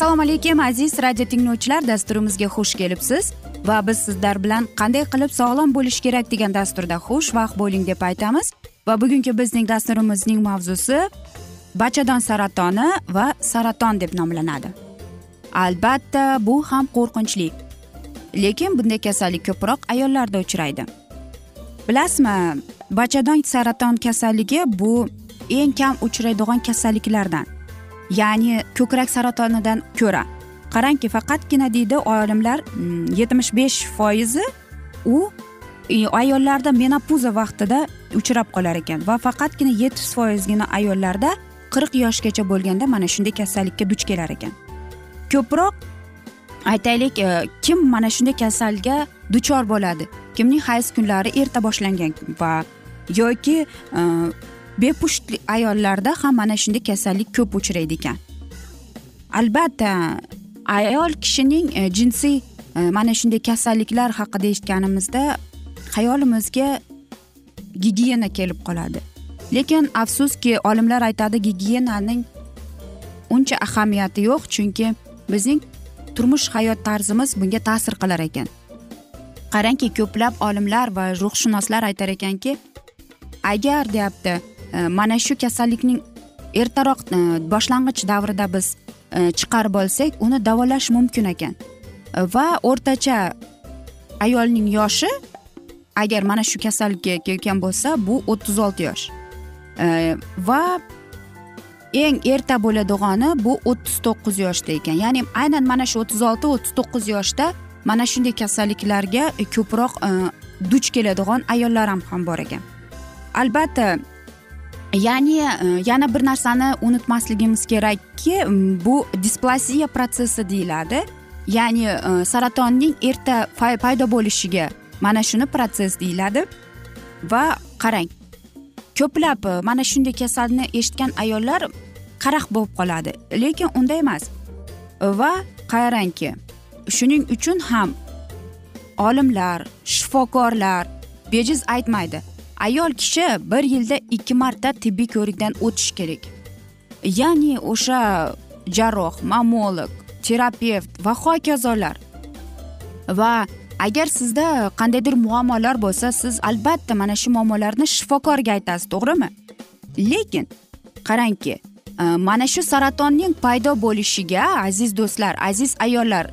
assalomu alaykum aziz radio tinglovchilar. Dasturimizga xush kelibsiz. Va biz sizlar bilan qanday qilib sog'lom bo'lish kerak degan dasturda xushvaqt bo'ling deb aytamiz. Va bugungi bizning dasturimizning mavzusi bachadon saratoni va saraton deb nomlanadi. Albatta bu ham qo'rqinchli. Lekin bunday kasallik ko'proq ayollarda uchraydi. Bilasizmi bachadon saraton kasalligi bu eng kam uchraydigan kasalliklardan. Ya'ni ko'krak saratonidan ko'ra. Qarangki faqatgina deydi olimlar mm, yetmish besh foizi u e, ayollarda menopuza vaqtida uchrab qolar ekan va faqatgina yetmish foizgina ayollarda qirq yoshgacha bo'lganda mana shunday kasallikka duch kelar ekan. Ko'proq aytaylik e, kim mana shunday kasalga duchor bo'ladi? Kimning hayz kunlari erta boshlangan va yoki e, bepusht ayollarda ham mana shunday kasallik ko'p uchraydi ekan. Albatta ayol kishining e, jinsiy e, mana shunday kasalliklar haqida eshitganimizda xayolimizga gigiyena kelib qoladi. Lekin afsuski olimlar aytadi gigiyenaning uncha ahamiyati yo'q chunki bizning turmush hayot tarzimiz bunga ta'sir qilar ekan. Qarangki ko'plab olimlar va ruhshunoslar aytar ekanki agar deyapti Э, mana shu kasallikning ertaroq e, boshlang'ich davrida biz e, chiqarib olsak uni davolash mumkin ekan. Va o'rtacha ayolning yoshi agar mana shu kasallikka kelgan bo'lsa bu o'ttiz olti yosh. E, va eng erta bo'ladigani bu o'ttiz to'qqiz yoshda ekan. Ya'ni aynan mana shu o'ttiz olti o'ttiz to'qqiz yoshda mana shunday kasalliklarga ko'proq duch keladigan ayollar ham bor ekan. Albatta ya'ni yana bir narsani unutmasligimiz kerakki bu displaziya protsessi deyiladi ya'ni saratonning erta paydo bo'lishiga mana shuni protsess deyiladi va qarang ko'plab mana shunday kasalni eshitgan ayollar qaraq bo'lib qoladi lekin unday emas va qarangki shuning uchun ham olimlar shifokorlar bejiz aytmaydi ayol kishi bir yilda ikki marta tibbiy ko'rikdan o'tishi kerak. Ya'ni o'sha jarroh mamolog terapevt va hokazolar. Va agar sizda qandaydir muammolar bo'lsa siz albatta mana shu muammolarni shifokorga aytasiz to'g'rimi? Lekin qarangki e, mana shu saratonning paydo bo'lishiga aziz do'stlar aziz ayollar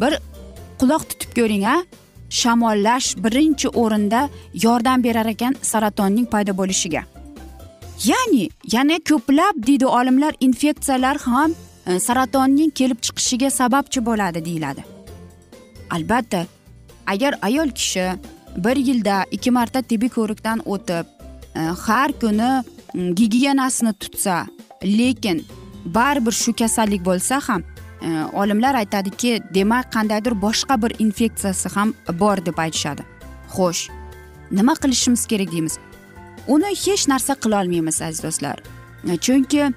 bir quloq tutib ko'ring a shamollash birinchi o'rinda yordam berar ekan saratonning paydo bo'lishiga. Ya'ni yana ko'plab deydi olimlar infeksiyalar ham e, saratonning kelib chiqishiga sababchi bo'ladi deyiladi. Albatta agar ayol kishi bir yilda ikki marta tibbiy ko'rikdan o'tib e, har kuni gigiyenasini tutsa lekin baribir shu kasallik bo'lsa ham E, olimlar aytadiki demak qandaydir boshqa bir infeksiyasi ham bor deb aytishadi. Xo'sh nima qilishimiz kerak deymiz? Uni hech narsa qilolmaymiz aziz do'stlar. E, chunki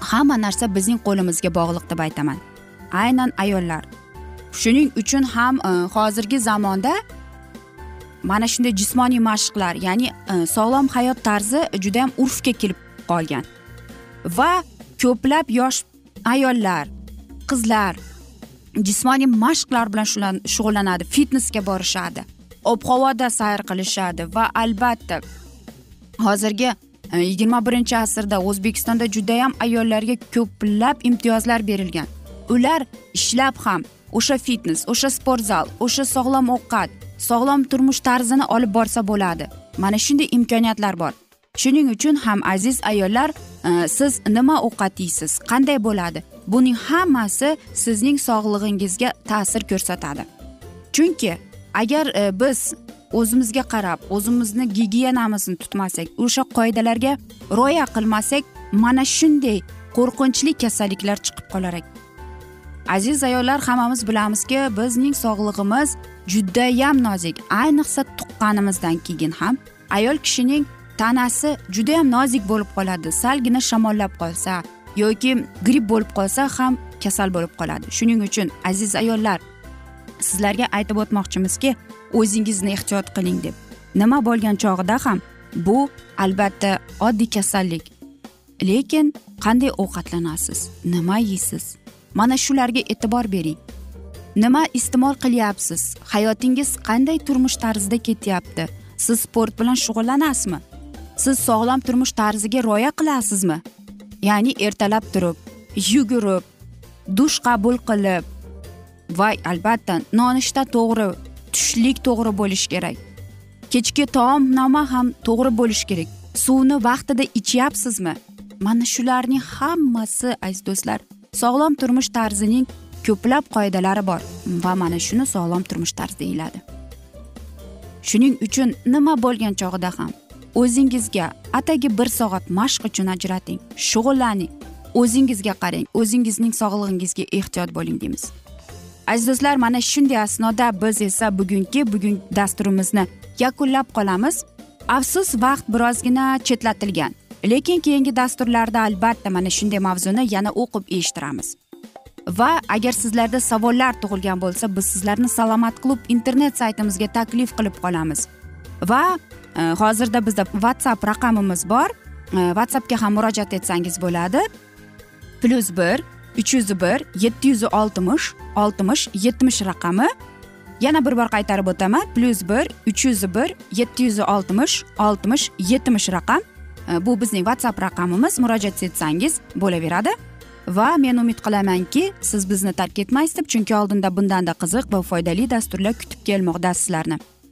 hamma narsa bizning qo'limizga bog'liq deb aytaman. Aynan ayollar. Shuning uchun ham e, hozirgi zamonda mana shunday jismoniy mashqlar ya'ni sog'lom hayot tarzi judayam urfga kelib qolgan. Va ko'plab yosh ayollar qizlar jismoniy mashqlar bilan shug'ullanadi fitnesga borishadi ob havoda sayr qilishadi va albatta hozirgi e, yigirma birinchi asrda o'zbekistonda judayam ayollarga ko'plab imtiyozlar berilgan. Ular ishlab ham o'sha fitnes o'sha sport zal o'sha sog'lom ovqat sog'lom turmush tarzini olib borsa bo'ladi. Mana shunday imkoniyatlar bor. Shuning uchun ham aziz ayollar e, siz nima ovqat yeysiz qanday bo'ladi? Buning hammasi sizning sog'lig'ingizga ta'sir ko'rsatadi. Chunki agar e, biz o'zimizga qarab o'zimizni gigiyenamizni tutmasak o'sha qoidalarga rioya qilmasak mana shunday qo'rqinchli kasalliklar chiqib qolar ekan. Aziz ayollar hammamiz bilamizki bizning sog'lig'imiz judayam nozik ayniqsa tuqqanimizdan keyin ham ayol kishining tanasi judayam nozik bo'lib qoladi salgina shamollab qolsa yoki gripp bo'lib qolsa ham kasal bo'lib qoladi. Shuning uchun aziz ayollar sizlarga aytib o'tmoqchimizki o'zingizni ehtiyot qiling deb. Nima bo'lgan chog'ida ham bu albatta oddiy kasallik. Lekin qanday ovqatlanasiz? Nima yeysiz? Mana shularga e'tibor bering. Nima iste'mol qilyapsiz? Hayotingiz qanday turmush tarzida ketyapti? Siz sport bilan shug'ullanasizmi? Siz sog'lom turmush tarziga rioya qilasizmi? Ya'ni ertalab turib yugurib dush qabul qilib va albatta nonushta to'g'ri tushlik to'g'ri bo'lishi kerak. Kechki taomnoma ham to'g'ri bo'lishi kerak. Suvni vaqtida ichyapsizmi? Mana shularning hammasi aziz do'stlar sog'lom turmush tarzining ko'plab qoidalari bor va mana shuni sog'lom turmush tarzi deyiladi. Shuning uchun nima bo'lgan chog'ida ham o'zingizga atigi bir soat mashq uchun ajrating shug'ullaning o'zingizga qarang o'zingizning sog'lig'ingizga ehtiyot bo'ling deymiz. Aziz do'stlar mana shunday asnoda biz esa bugungi bugun dasturimizni yakunlab qolamiz. Afsus vaqt birozgina chetlatilgan lekin keyingi dasturlarda albatta mana shunday mavzuni yana o'qib eshittiramiz. Va agar sizlarda savollar tug'ilgan bo'lsa biz sizlarni salomat klub internet saytimizga taklif qilib qolamiz. Va Э, hozirda bizda whatsapp raqamimiz bor. Э, Whatsappga ham murojaat etsangiz bo'ladi. Plyus bir uch yuz bir yetti yuz oltmish oltmish yetmish raqami. Yana bir bor qaytarib o'taman. Plyus bir uch yuz bir yetti yuz oltmish oltmish yetmish raqam. Э, bu bizning whatsapp raqamimiz. Murojaat etsangiz bo'laveradi. Va men umid qilamanki siz bizni tark etmaysiz deb chunki oldinda bundanda qiziq va foydali dasturlar kutib kelmoqda sizlarni.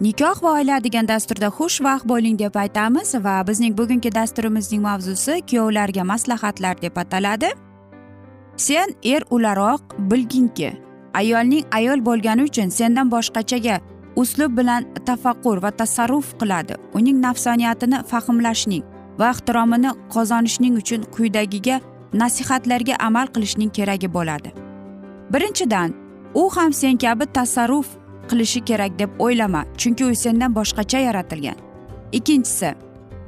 nikoh va oila degan dasturda xushvaqt bo'ling deb aytamiz va bizning bugungi dasturimizning mavzusi kuyovlarga maslahatlar deb ataladi. Sen er o'laroq bilginki ayolning ayol bo'lgani uchun sendan boshqachaga uslub bilan tafakkur va tasarruf qiladi. Uning nafsoniyatini fahmlashning va ehtiromini qozonishning uchun quyidagiga nasihatlarga amal qilishning keragi bo'ladi. Birinchidan u ham sen kabi tasarruf qilishi kerak deb o'ylama chunki u sendan boshqacha yaratilgan. Ikkinchisi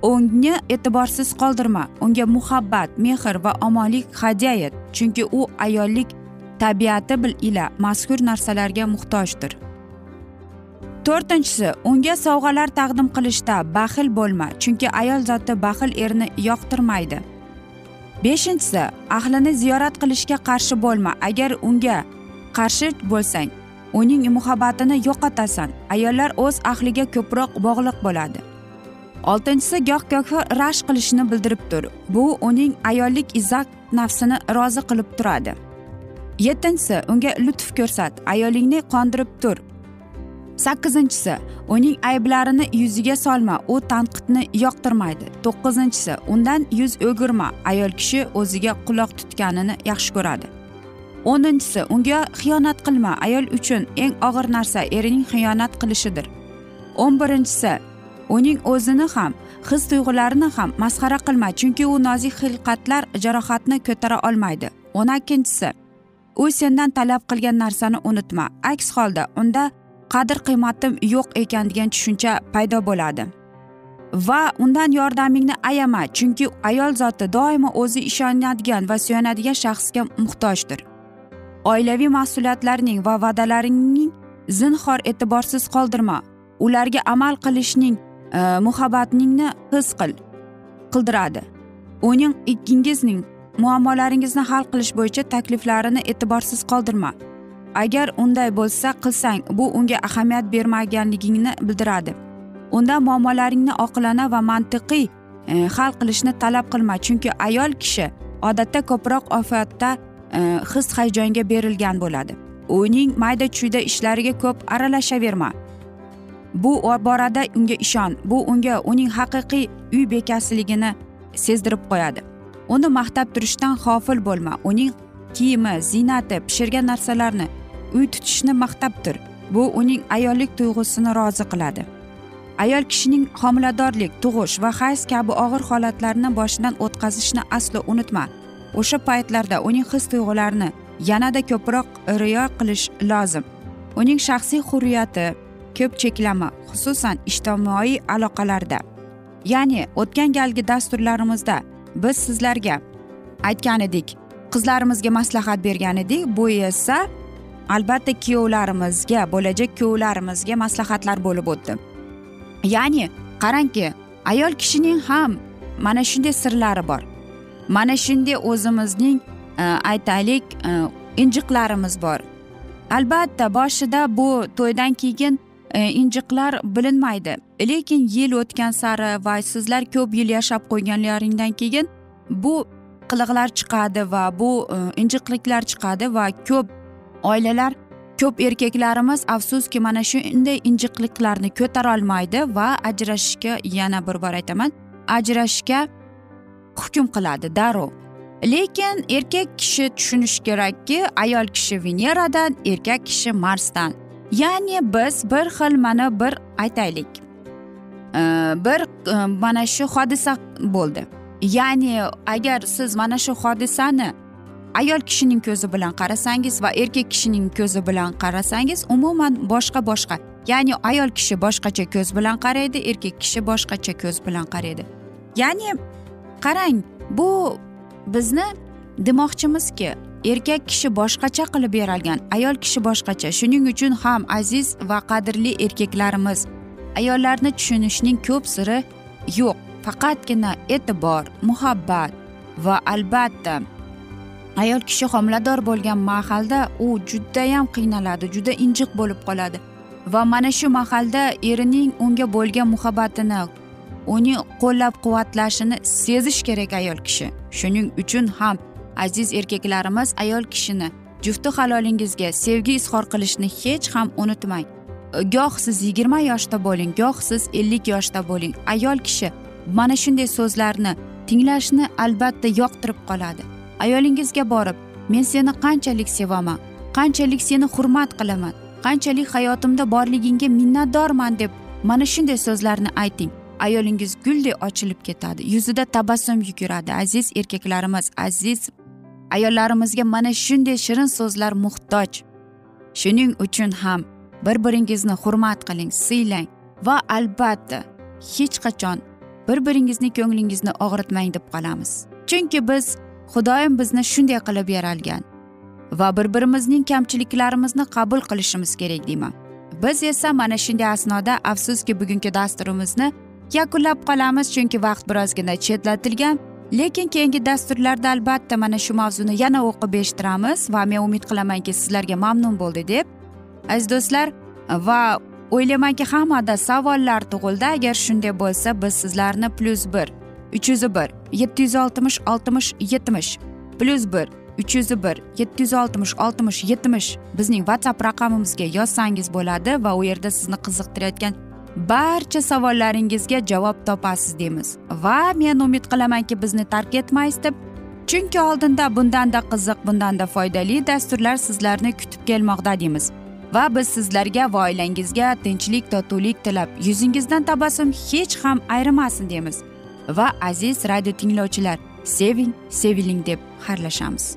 uni e'tiborsiz qoldirma. Unga muhabbat mehr va omonlik hadya et chunki u ayollik tabiati ila mazkur narsalarga muhtojdir. To'rtinchisi unga sovg'alar taqdim qilishda baxil bo'lma chunki ayol zoti baxil erni yoqtirmaydi. Beshinchisi ahlini ziyorat qilishga qarshi bo'lma. Agar unga qarshi bo'lsang uning muhabbatini yo'qotasan. Ayollar o'z ahliga ko'proq bog'liq bo'ladi. Oltinchisi goh gohi rashk qilishni bildirib tur bu uning ayollik izzat nafsini rozi qilib turadi. Yettinchisi unga lutf ko'rsat. Ayolingni qondirib tur. Sakkizinchisi uning ayblarini yuziga solma. U tanqidni yoqtirmaydi. To'qqizinchisi undan yuz o'girma. Ayol kishi o'ziga quloq tutganini yaxshi ko'radi. O'ninchisi unga xiyonat qilma ayol uchun eng og'ir narsa erining xiyonat qilishidir. O'n birinchisi uning o'zini ham his tuyg'ularini ham masxara qilma chunki u nozik xilqatlar jarohatni ko'tara olmaydi. O'n ikkinchisi u sendan talab qilgan narsani unutma. Aks holda unda qadr qiymatim yo'q ekan degan tushuncha paydo bo'ladi. Va undan yordamingni ayama chunki ayol zoti doimo o'zi ishonadigan va suyanadigan shaxsga muhtojdir. Oilaviy mas'uliyatlarning va va'dalaringning zinhor e'tiborsiz qoldirma. Ularga amal qilishning e, muhabbatingni his qil qildiradi. Uning ikkingizning muammolaringizni hal qilish bo'yicha takliflarini e'tiborsiz qoldirma. Agar unday bo'lsa qilsang bu unga ahamiyat bermaganligingni bildiradi. Unda muammolaringni oqilona va mantiqiy e, hal qilishni talab qilma chunki ayol kishi odatda ko'proq ofatda his hayajonga berilgan bo'ladi uning mayda chuyda ishlariga ko'p aralashaverma bu borada unga ishon bu unga uning haqiqiy uy bekasiligini sezdirib qo'yadi uni maqtab turishdan g'ofil bo'lma uning kiyimi ziynati pishirgan narsalarni uy tutishni maqtab tur bu uning ayollik tuyg'usini rozi qiladi ayol kishining homiladorlik tug'ish va hayz kabi og'ir holatlarni boshidan o'tkazishni aslo unutma. O'sha paytlarda uning his tuyg'ularini yanada ko'proq riyo qilish lozim. Uning shaxsiy hurriyati ko'p cheklama xususan ijtimoiy aloqalarda. Ya'ni o'tgan galgi dasturlarimizda biz sizlarga aytgan edik qizlarimizga maslahat bergan edik. Bu esa albatta kuyovlarimizga bo'lajak kuyovlarimizga maslahatlar bo'lib o'tdi. Ya'ni qarangki ayol kishining ham mana shunday sirlari bor. Mana shunday o'zimizning e, aytaylik e, injiqlarimiz bor. Albatta boshida bu to'ydan keyin e, injiqlar bilinmaydi. Lekin yil o'tgan sari va sizlar ko'p yil yashab qo'yganlaringdan keyin bu qiliqlar chiqadi va bu injiqliklar chiqadi va ko'p oilalar ko'p erkaklarimiz afsuski mana shunday injiqliklarni ko'tarolmaydi va ajrashishga yana bir bor aytaman. Ajrashishga hukm qiladi darrov. Lekin erkak kishi tushunishi kerakki ayol kishi veneradan erkak kishi marsdan. Ya'ni biz bir xil mana bir aytaylik. Bir e, mana shu hodisa bo'ldi. Ya'ni agar siz mana shu hodisani ayol kishining ko'zi bilan qarasangiz va erkak kishining ko'zi bilan qarasangiz umuman boshqa boshqa. Ya'ni ayol kishi boshqacha ko'z bilan qaraydi erkak kishi boshqacha ko'z bilan qaraydi. Ya'ni qarang bu bizni demoqchimizki erkak kishi boshqacha qilib yaralgan ayol kishi boshqacha. Shuning uchun ham aziz va qadrli erkaklarimiz ayollarni tushunishning ko'p siri yo'q. Faqatgina e'tibor muhabbat va albatta ayol kishi homilador bo'lgan mahalda u judayam qiynaladi juda injiq bo'lib qoladi. Va mana shu mahalda erining unga bo'lgan muhabbatini uni qo'llab quvvatlashini sezish kerak ayol kishi. Shuning uchun ham aziz erkaklarimiz ayol kishini jufti halolingizga sevgi izhor qilishni hech ham unutmang. Goh siz yigirma yoshda bo'ling goh siz ellik yoshda bo'ling. Ayol kishi mana shunday so'zlarni tinglashni albatta yoqtirib qoladi. Ayolingizga borib men seni qanchalik sevaman qanchalik seni hurmat qilaman qanchalik hayotimda borligingga minnatdorman deb mana shunday so'zlarni ayting. Ayolingiz guldek ochilib ketadi. Yuzida tabassum yuguradi aziz erkaklarimiz aziz ayollarimizga mana shunday shirin so'zlar muhtoj. Shuning uchun ham bir biringizni hurmat qiling siylang va albatta hech qachon bir biringizni ko'nglingizni og'ritmang deb qolamiz. Chunki biz xudoyim bizni shunday qilib yaralgan va bir birimizning kamchiliklarimizni qabul qilishimiz kerak deyman. Biz esa mana shunday asnoda afsuski bugungi dasturimizni yakunlab qolamiz chunki vaqt birozgina chetlatilgan. Lekin keyingi dasturlarda albatta mana shu mavzuni yana o'qib eshittiramiz va men umid qilamanki sizlarga mamnun bo'ldi deb. Aziz do'stlar va o'ylaymanki hammada savollar tug'ildi. Agar shunday bo'lsa biz sizlarni plyus bir uch yuz bir yetti yuz oltmish oltmish yetmish plyus bir uch yuz bir yetti yuz oltmish oltmish yetmish bizning whatsapp raqamimizga yozsangiz bo'ladi va u yerda sizni qiziqtirayotgan barcha savollaringizga javob topasiz deymiz. Va men umid qilamanki bizni tark etmaysiz deb. Chunki oldinda bundanda qiziq bundanda foydali dasturlar sizlarni kutib kelmoqda deymiz. Va biz sizlarga va oilangizga tinchlik totuvlik tilab yuzingizdan tabassum hech ham ayrimasin deymiz. Va aziz radio tinglovchilar seving seviling deb xayrlashamiz.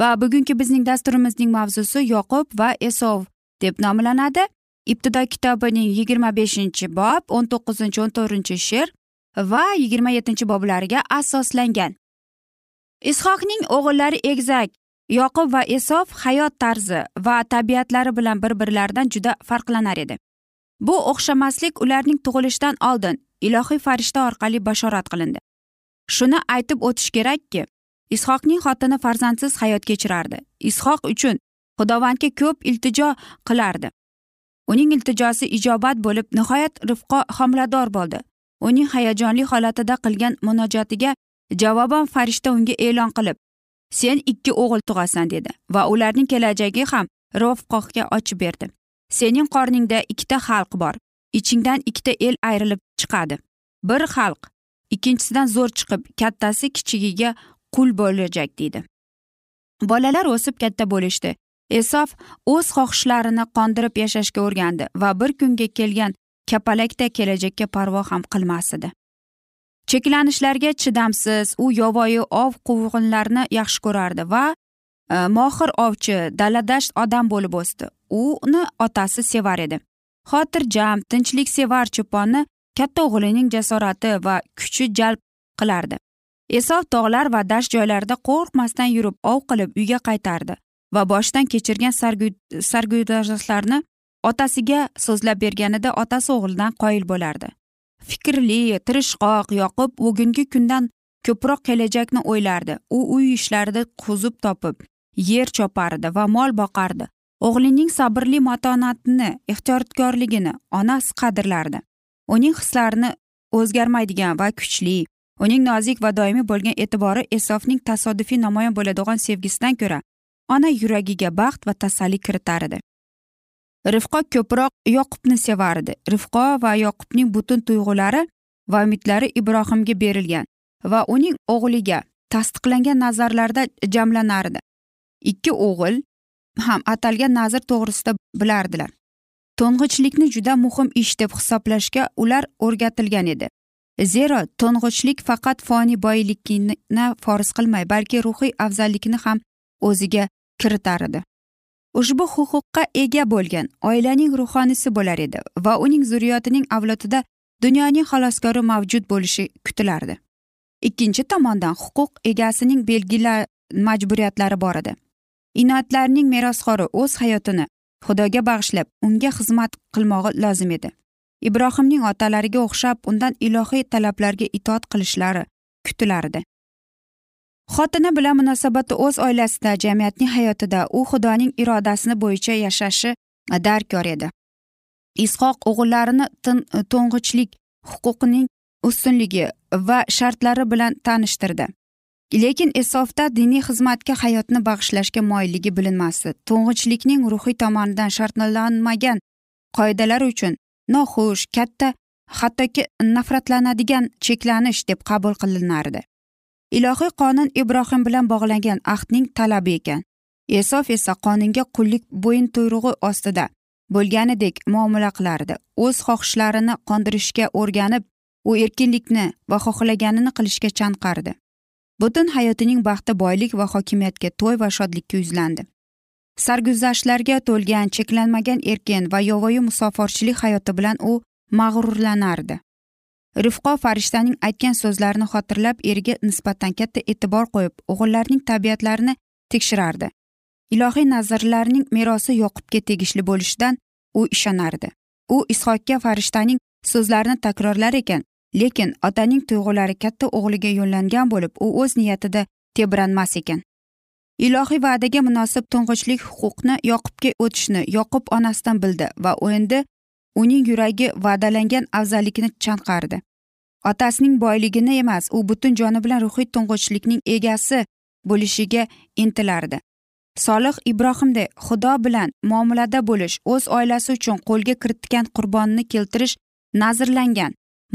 Va bugungi bizning dasturimizning mavzusi yoqub va esov deb nomlanadi. Ibtido kitobining yigirma beshinchi bob o'n to'qqizinchi o'n to'rtinchi she'r va yigirma yettinchi boblariga asoslangan. Ishoqning o'g'illari egzak yoqub va esov hayot tarzi va tabiatlari bilan bir birlaridan juda farqlanar edi. Bu o'xshamaslik ularning tug'ilishidan oldin ilohiy farishta orqali bashorat qilindi. Shuni aytib o'tish kerakki ishoqning xotini farzandsiz hayot kechirardi. Ishoq uchun xudovandga ko'p iltijo qilardi. Uning iltijosi ijobat bo'lib nihoyat rifqo homilador bo'ldi. Uning hayajonli holatida qilgan munojotiga javoban farishta unga e'lon qilib sen ikki o'g'il tug'asan dedi va ularning kelajagi ham rofqohga ochib berdi. Sening qorningda ikkita xalq bor. Ichingdan ikkita el ayrilib chiqadi. Bir xalq ikkinchisidan zo'r chiqib kattasi kichigiga qul bo'lajak deydi. Bolalar o'sib katta bo'lishdi. Esof o'z xohishlarini qondirib yashashga o'rgandi va bir kunga kelgan kapalakda kelajakka parvo ham qilmas edi cheklanishlarga chidamsiz u yovvoyi ov quvg'inlarni yaxshi ko'rardi va e, mohir ovchi daladasht odam bo'lib o'sdi. Uni otasi sevar edi. Xotirjam tinchliksevar cho'ponni katta o'g'lining jasorati va kuchi jalb qilardi. Esov tog'lar va dasht joylarida qo'rqmasdan yurib ov qilib uyga qaytardi va boshidan kechirgan sarguzashtlarni otasiga so'zlab berganida otasi o'g'lidan qoyil bo'lardi. Fikrli tirishqoq yoqib bugungi kundan ko'proq kelajakni o'ylardi. U uy ishlarida quzib topib yer chopardi va mol boqardi. O'g'lining sabrli matonatini ehtiyotkorligini onasi qadrlardi. Uning hislarini o'zgarmaydigan va kuchli uning nozik va doimiy bo'lgan e'tibori esofning tasodifiy namoyon bo'ladigan sevgisidan ko'ra ona yuragiga baxt va tasalli kiritar edi rifqo ko'proq yoqubni sevardi rifqo va yoqubning butun tuyg'ulari va umidlari ibrohimga berilgan va uning o'g'liga tasdiqlangan nazarlarda jamlanardi ikki o'g'il ham atalgan nazr to'g'risida bilardilar. To'ng'ichlikni juda muhim ish deb hisoblashga ular o'rgatilgan edi. Zero to'ng'ichlik faqat foniy boylikni forz qilmay balki ruhiy afzallikni ham o'ziga kiritar edi ushbu huquqqa ega bo'lgan oilaning ruhoniysi bo'lar edi va uning zurriyotining avlodida dunyoning xaloskori mavjud bo'lishi kutilardi. Ikkinchi tomondan huquq egasining belgilar majburiyatlari bor edi. Inoatlarning merosxori o'z hayotini xudoga bag'ishlab unga xizmat qilmog'i lozim edi. Ibrohimning otalariga o'xshab undan ilohiy talablarga itoat qilishlari kutilardi. Xotini bilan munosabati o'z oilasida jamiyatning hayotida u xudoning irodasini bo'yicha yashashi e, darkor edi. Ishoq o'g'illarini e, to'ng'ichlik huquqining ustunligi va shartlari bilan tanishtirdi. Lekin esofda diniy xizmatga hayotni bag'ishlashga moyilligi bilinmasdi. To'ng'ichlikning ruhiy tomonidan shartlanmagan qoidalar uchun noxush katta hattoki nafratlanadigan cheklanish deb qabul qilinardi. Ilohiy qonun ibrohim bilan bog'langan ahdning talabi ekan. Esof esa qonunga qullik bo'yin tuyrug'i ostida bo'lganidek muomala qilardi. O'z xohishlarini qondirishga o'rganib u erkinlikni va xohlaganini qilishga chanqardi. Butun hayotining baxti boylik va hokimiyatga to'y va shodlikka yuzlandi. Sarguzashtlarga to'lgan cheklanmagan erkin va yovvoyi musoforchilik hayoti bilan u mag'rurlanardi. Rifqo farishtaning aytgan so'zlarini xotirlab eriga nisbatan katta e'tibor qo'yib o'g'illarning tabiatlarini tekshirardi. Ilohiy nazrlarning merosi yoqubga tegishli bo'lishidan u ishonardi. U ishoqga farishtaning so'zlarini takrorlar ekan lekin otaning tuyg'ulari katta o'g'liga yo'llangan bo'lib u o'z niyatida tebranmas ekan. Ilohiy va'daga munosib to'ng'ichlik huquqni yoqubga o'tishni yoqub onasidan bildi va endi uning yuragi va'dalangan afzallikni chanqardi. Otasining boyligini emas u butun joni bilan ruhiy to'ng'ichlikning egasi bo'lishiga intilardi. Solih ibrohimday xudo bilan muomalada bo'lish o'z oilasi uchun qo'lga kiritgan qurbonni keltirish nazrlangan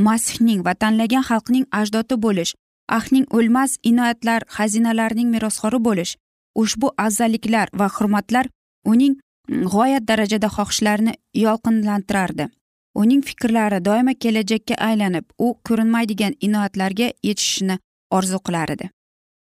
masihning va tanlagan xalqning ajdodi bo'lish ahning o'lmas inoyatlar xazinalarining merosxori bo'lish ushbu afzalliklar va hurmatlar uning mm, g'oyat darajada xohishlarini yolqinlantirardi. Uning fikrlari doimo kelajakka aylanib u ko'rinmaydigan inoyatlarga yetishishni orzu qilar edi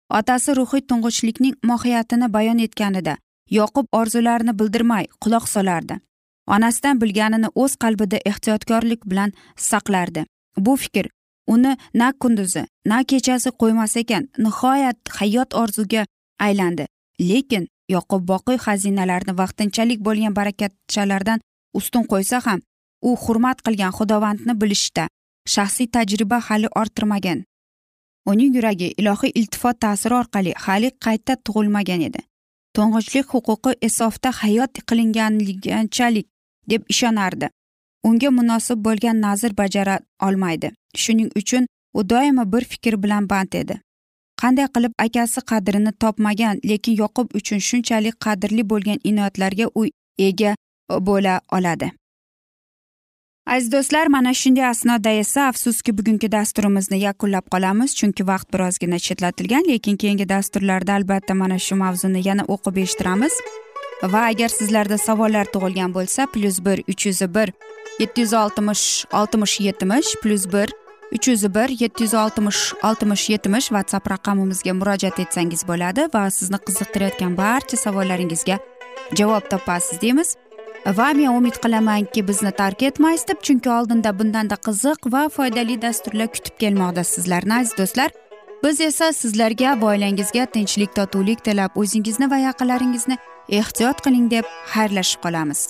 otasi ruhiy to'ng'ichlikning mohiyatini bayon etganida yoqub orzularini bildirmay quloq solardi. Onasidan bilganini o'z qalbida ehtiyotkorlik bilan saqlardi. Bu fikr uni na kunduzi na kechasi qo'ymas ekan nihoyat hayot orzuga aylandi. Lekin yoqub boqiy xazinalarni vaqtinchalik bo'lgan barakatchalardan ustun qo'ysa ham u hurmat qilgan xudovandni bilishda shaxsiy tajriba hali orttirmagan. Uning yuragi ilohiy iltifot ta'siri orqali hali qayta tug'ilmagan edi. To'ng'ichlik huquqi esofda hayot qilinganliganchalik deb ishonardi. Unga munosib bo'lgan nazr bajara olmaydi. Shuning uchun u doimo bir fikr bilan band edi. Qanday qilib akasi qadrini topmagan lekin yoqub uchun shunchalik qadrli bo'lgan inoyatlarga u ega e, bo'la oladi. Aziz do'stlar mana shunday asnoda esa afsuski bugungi dasturimizni yakunlab qolamiz chunki vaqt birozgina chetlatilgan lekin keyingi dasturlarda albatta mana shu mavzuni yana o'qib eshittiramiz. Va agar sizlarda savollar tug'ilgan bo'lsa plyus bir uch yuz bir yetti yuz oltmish oltmish yetmish plyus bir uch yuz bir yetti yuz oltmish oltmish yetmish whatsapp raqamimizga murojaat etsangiz bo'ladi va sizni qiziqtirayotgan barcha savollaringizga javob topasiz deymiz. Va men umid qilamanki bizni tark etmaysiz deb chunki oldinda bundanda qiziq va foydali dasturlar kutib kelmoqda sizlarni aziz do'stlar. Biz esa sizlarga va oilangizga tinchlik totuvlik tilab o'zingizni va yaqinlaringizni ehtiyot qiling deb xayrlashib qolamiz.